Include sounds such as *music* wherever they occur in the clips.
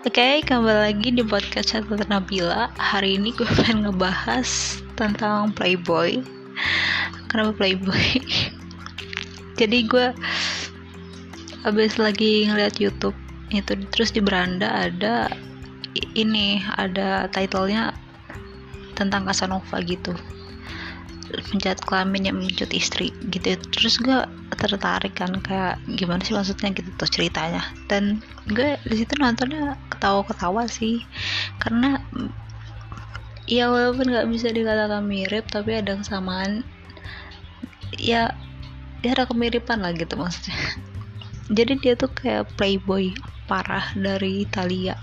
Oke, kembali lagi di podcast Catatan Nabila. Hari ini gue pengen ngebahas tentang Playboy. Kenapa Playboy? *laughs* Jadi gue abis lagi ngeliat YouTube itu terus di beranda ada ini ada titlenya tentang Casanova gitu penjahat kelamin yang mencut istri gitu. Terus gue tertarik kan kayak gimana sih maksudnya gitu tuh ceritanya. Dan gue di situ nontonnya ketawa-ketawa sih. Karena ya walaupun nggak bisa dikatakan mirip tapi ada kesamaan ya ya ada kemiripan lah gitu maksudnya. *laughs* Jadi dia tuh kayak playboy parah dari Italia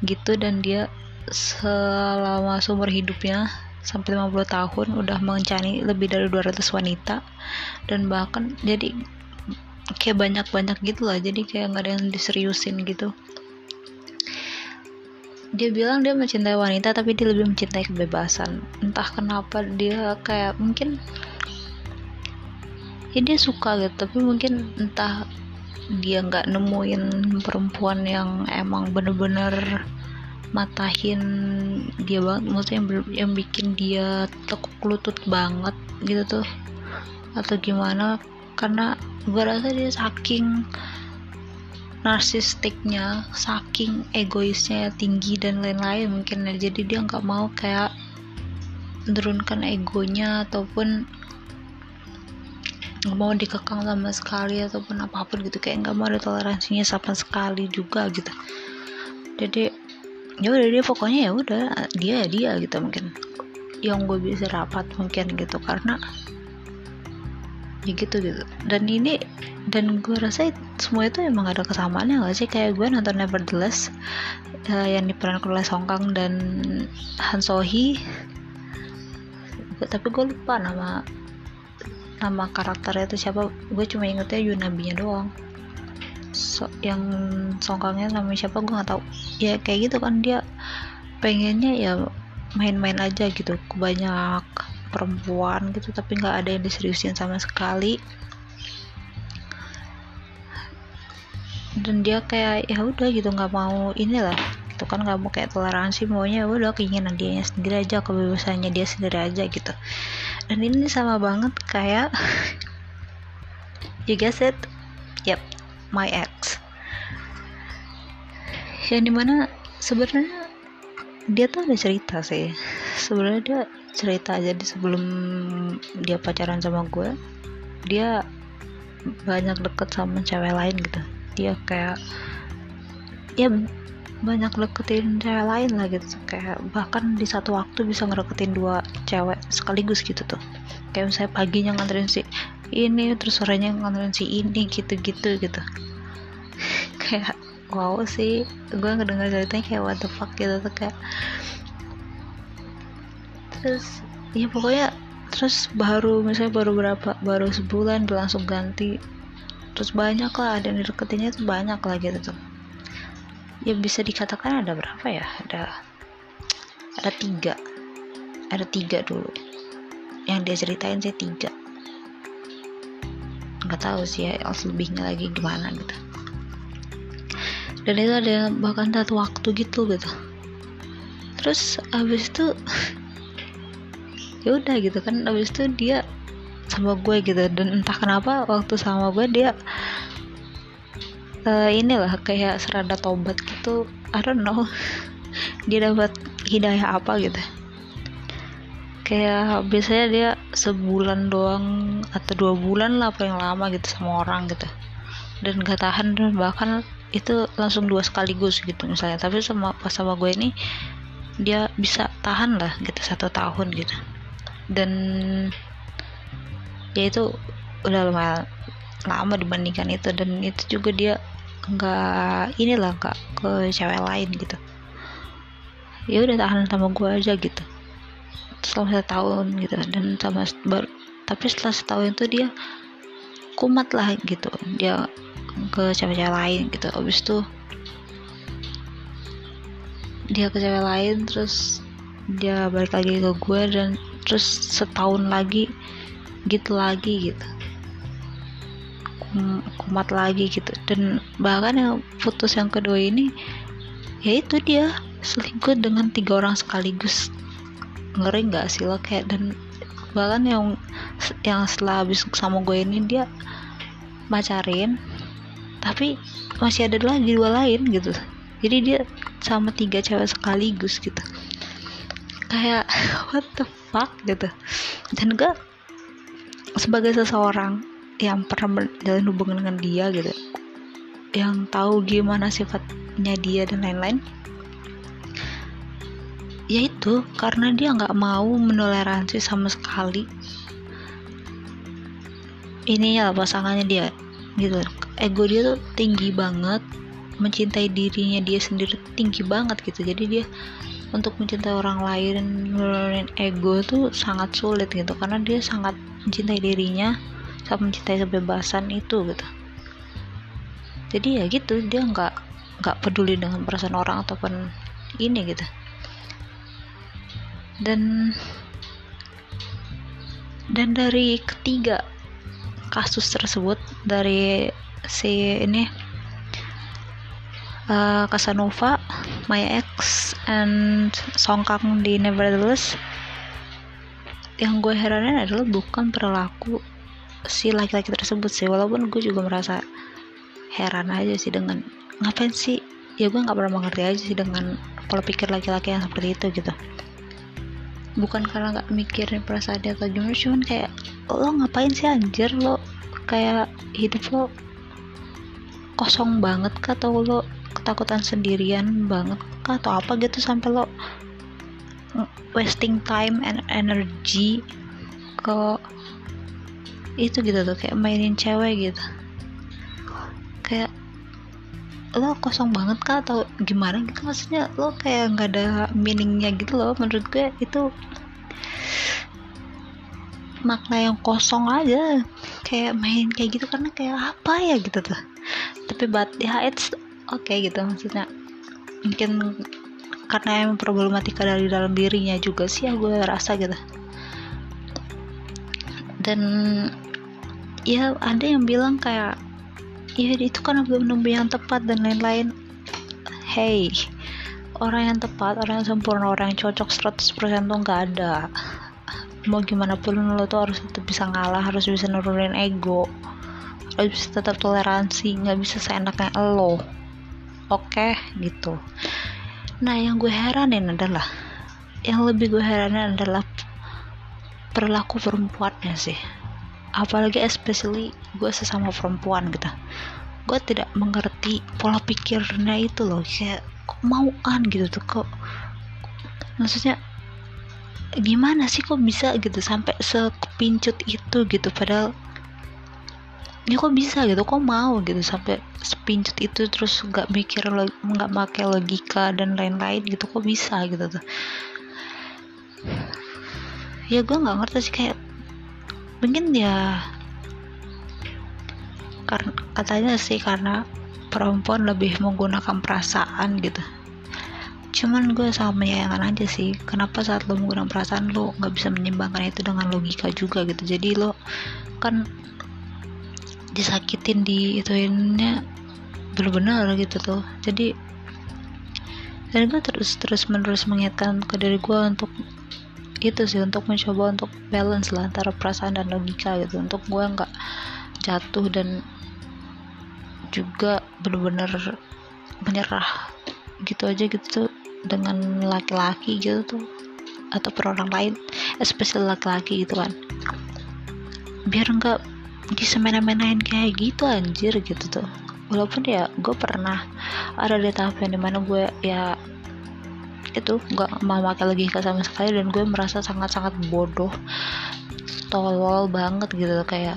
gitu dan dia selama sumber hidupnya sampai 50 tahun udah mengencani lebih dari 200 wanita. Dan bahkan jadi kayak banyak-banyak gitu lah jadi kayak nggak ada yang diseriusin gitu. Dia bilang dia mencintai wanita tapi dia lebih mencintai kebebasan. Entah kenapa dia kayak mungkin ya dia suka gitu tapi mungkin entah dia nggak nemuin perempuan yang emang bener-bener matahin dia banget. Maksudnya yang, yang bikin dia tekuk lutut banget gitu tuh. Atau gimana karena gue rasa dia saking narsistiknya saking egoisnya tinggi dan lain-lain mungkin ya. Jadi dia nggak mau kayak menurunkan egonya ataupun nggak mau dikekang sama sekali ataupun apa pun gitu. Kayak nggak mau ada toleransinya sama sekali juga gitu. Jadi ya udah dia pokoknya ya udah dia ya dia gitu mungkin. Yang gue bisa rapat mungkin gitu karena ya gitu gitu. Dan ini dan gue rasa semua itu emang ada kesamaannya gak sih? Kayak gue nonton Nevertheless uh, yang diperankan oleh Song Kang dan Han So Hee. Tapi gue lupa nama nama karakternya itu siapa. Gue cuma ingetnya Yunabinya doang so, yang songkangnya namanya siapa gue nggak tahu. Ya kayak gitu kan dia pengennya ya main-main aja gitu. Ke banyak perempuan gitu tapi nggak ada yang diseriusin sama sekali. Dan dia kayak ya udah gitu nggak mau inilah. Itu kan nggak mau kayak toleransi maunya ya udah keinginan dia sendiri aja kebebasannya dia sendiri aja gitu. Dan ini sama banget kayak *laughs* you guess it? Yep my ex. Yang di mana sebenarnya dia tuh ada cerita sih. Sebenarnya dia cerita jadi sebelum dia pacaran sama gue. Dia banyak deket sama cewek lain gitu. Dia kayak ya banyak deketin cewek lain lah gitu. Kayak bahkan di satu waktu bisa ngedeketin dua cewek sekaligus gitu tuh. Kayak misalnya paginya nganterin si ini terus sorenya nganterin si ini gitu-gitu gitu. *laughs* Kayak wow sih. Gue ngedengar ceritanya kayak what the fuck gitu tuh kayak. Terus ya pokoknya terus baru misalnya baru berapa baru sebulan langsung ganti. Terus banyak lah dan deketinnya itu banyak lah gitu tuh. Ya bisa dikatakan ada berapa ya? Ada ada tiga. Ada tiga dulu. Yang dia ceritain sih tiga nggak tahu sih ya lebihnya lagi gimana gitu. Dan itu ada bahkan satu waktu gitu gitu. Terus abis itu *laughs* ya udah gitu kan abis itu dia sama gue gitu. Dan entah kenapa waktu sama gue dia uh, inilah kayak serada tobat gitu. I don't know. *laughs* Dia dapat hidayah apa gitu kayak biasanya dia sebulan doang atau dua bulan lah paling lama gitu sama orang gitu. Dan gak tahan bahkan itu langsung dua sekaligus gitu misalnya. Tapi sama pas sama gue ini dia bisa tahan lah gitu satu tahun gitu. Dan ya itu udah lumayan lama dibandingkan itu. Dan itu juga dia nggak inilah nggak ke cewek lain gitu. Ya udah tahan sama gue aja gitu selama setahun gitu. Dan sama baru tapi setelah setahun itu dia kumat lah gitu. Dia ke cewek-cewek lain gitu. Abis itu dia ke cewek lain terus dia balik lagi ke gue dan terus setahun lagi gitu lagi gitu. Kumat lagi gitu. Dan bahkan yang putus yang kedua ini ya itu dia selingkuh dengan tiga orang sekaligus ngeri nggak sih lo? Kayak dan bahkan yang yang setelah habis sama gue ini dia pacarin tapi masih ada lagi dua lain gitu. Jadi dia sama tiga cewek sekaligus gitu. Kayak *laughs* what the fuck gitu. Dan gue sebagai seseorang yang pernah menjalin hubungan dengan dia gitu yang tahu gimana sifatnya dia dan lain-lain yaitu karena dia nggak mau menoleransi sama sekali. Ini ya pasangannya dia gitu. Ego dia tuh tinggi banget mencintai dirinya dia sendiri tinggi banget gitu. Jadi dia untuk mencintai orang lain menurunin ego tuh sangat sulit gitu. Karena dia sangat mencintai dirinya sangat mencintai kebebasan itu gitu. Jadi ya gitu dia nggak nggak peduli dengan perasaan orang ataupun ini gitu dan dan dari ketiga kasus tersebut dari si ini uh, Casanova, My Ex, and Song Kang di Nevertheless yang gue heranin adalah bukan perilaku si laki-laki tersebut sih. Walaupun gue juga merasa heran aja sih dengan ngapain sih? Ya gue nggak pernah mengerti aja sih dengan pola pikir laki-laki yang seperti itu gitu bukan karena nggak mikirin perasaan dia atau gimana cuman kayak lo ngapain sih anjir? Lo kayak hidup lo kosong banget kah? Atau lo ketakutan sendirian banget kah? Atau apa gitu sampai lo wasting time and energy ke itu gitu tuh kayak mainin cewek gitu. Kayak lo kosong banget kah? Atau gimana gitu? Maksudnya lo kayak nggak ada meaningnya gitu loh menurut gue itu makna yang kosong aja. Kayak main kayak gitu karena kayak apa ya gitu tuh. Tapi but ya it's oke okay gitu maksudnya. Mungkin karena emang problematika dari dalam dirinya juga sih ya gue rasa gitu. Dan ya ada yang bilang kayak ya itu kan belum yang tepat dan lain-lain. Hey orang yang tepat orang yang sempurna orang yang cocok 100% tuh nggak ada. Mau gimana pun lo tuh harus tetap bisa ngalah harus bisa nurunin ego. Harus bisa tetap toleransi nggak bisa seenaknya lo. Oke okay? gitu. Nah yang gue heranin adalah yang lebih gue heranin adalah perilaku perempuannya sih apalagi especially gue sesama perempuan gitu. Gue tidak mengerti pola pikirnya itu loh. Kayak kok mauan gitu tuh kok maksudnya gimana sih kok bisa gitu sampai sekepincut itu gitu padahal ya kok bisa gitu kok mau gitu sampai sepincut itu terus nggak mikir nggak pakai logika dan lain-lain gitu kok bisa gitu tuh. Ya gue nggak ngerti sih kayak mungkin ya karena katanya sih karena perempuan lebih menggunakan perasaan gitu. Cuman gue sangat menyayangkan aja sih kenapa saat lo menggunakan perasaan lo nggak bisa menyimbangkan itu dengan logika juga gitu. Jadi lo kan disakitin di ituinnya bener-bener gitu tuh. Jadi dan gue terus terus menerus mengingatkan ke diri gue untuk itu sih untuk mencoba untuk balance lah antara perasaan dan logika gitu. Untuk gue nggak jatuh dan juga bener-bener menyerah gitu aja gitu dengan laki-laki gitu tuh atau per orang lain especially laki-laki gitu kan. Biar nggak disemena-menain kayak gitu anjir gitu tuh. Walaupun ya gue pernah ada di tahap yang di mana gue ya itu nggak mau pakai logika sama sekali dan gue merasa sangat-sangat bodoh tolol banget gitu kayak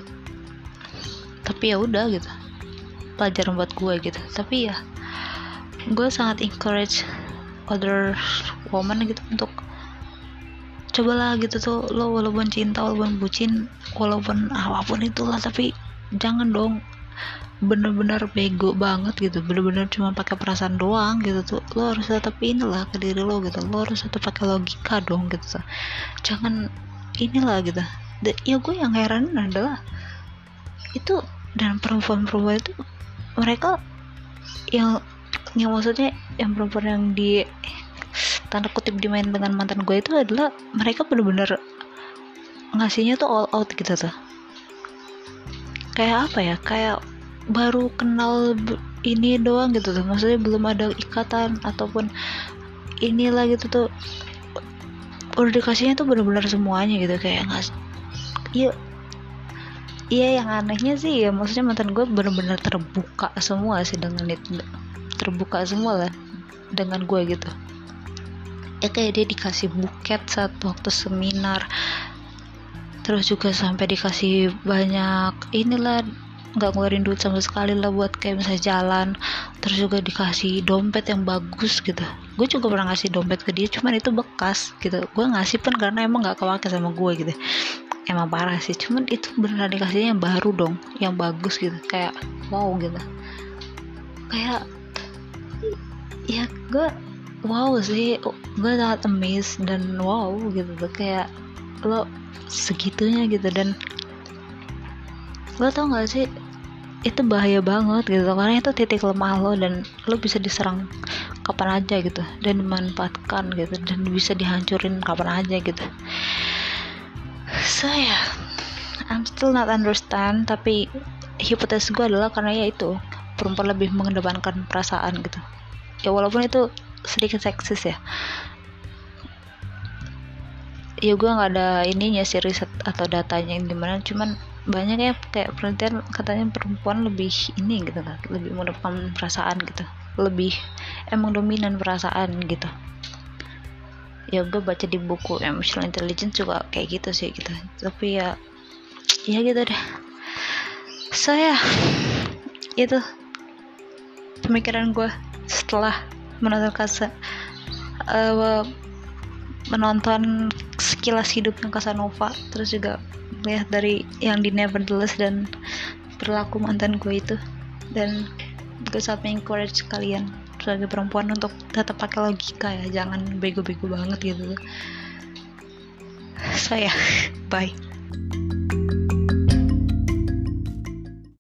tapi ya udah gitu pelajaran buat gue gitu. Tapi ya gue sangat encourage other woman gitu untuk cobalah gitu tuh lo walaupun cinta walaupun bucin walaupun apa pun itulah tapi jangan dong bener-bener bego banget gitu. Bener-bener cuma pakai perasaan doang gitu tuh. Lo harus tetap inilah ke diri lo gitu. Lo harus tetap pakai logika dong gitu tuh. jangan inilah gitu. Dan ya gue yang heran adalah itu dan perempuan-perempuan itu mereka yang yang maksudnya yang perempuan yang di tanda kutip dimain dengan mantan gue itu adalah mereka bener-bener ngasihnya tuh all out gitu tuh kayak apa ya? Kayak baru kenal ini doang gitu tuh. Maksudnya belum ada ikatan ataupun inilah gitu tuh. Udah dikasihnya tuh bener-bener semuanya gitu kayak nggak iya iya yang anehnya sih ya maksudnya mantan gue bener-bener terbuka semua sih dengan itu terbuka semua lah dengan gue gitu. Ya kayak dia dikasih buket saat waktu seminar terus juga sampai dikasih banyak inilah nggak ngeluarin duit sama sekali lah buat kayak misalnya jalan terus juga dikasih dompet yang bagus gitu. Gue juga pernah ngasih dompet ke dia cuman itu bekas gitu. Gue ngasih pun karena emang nggak kepake sama gue gitu. Emang parah sih cuman itu beneran dikasihnya yang baru dong yang bagus gitu. Kayak wow gitu. Kayak ya gue wow sih. Gue sangat amazed dan wow gitu. Tuh kayak lo segitunya gitu. Dan lo tau gak sih itu bahaya banget gitu karena itu titik lemah lo dan lo bisa diserang kapan aja gitu dan dimanfaatkan gitu dan bisa dihancurin kapan aja gitu. So yeah, I'm still not understand tapi hipotesis gue adalah karena ya itu perempuan lebih mengedepankan perasaan gitu. Ya walaupun itu sedikit seksis ya. Ya gue nggak ada ininya sih riset atau datanya yang di mana cuman banyak ya kayak penelitian katanya perempuan lebih ini gitu kan lebih mendepan perasaan gitu. Lebih emang dominan perasaan gitu. Ya gue baca di buku emotional intelligence juga kayak gitu sih gitu. Tapi ya ya gitu deh. Saya itu pemikiran gue setelah menonton kasa uh, menonton sekilas hidupnya Casanova terus juga melihat dari yang di Nevertheless dan perilaku mantan gue itu dan gue sangat mengencourage kalian sebagai perempuan untuk tetap pakai logika ya jangan bego-bego banget gitu saya so, yeah. *laughs* bye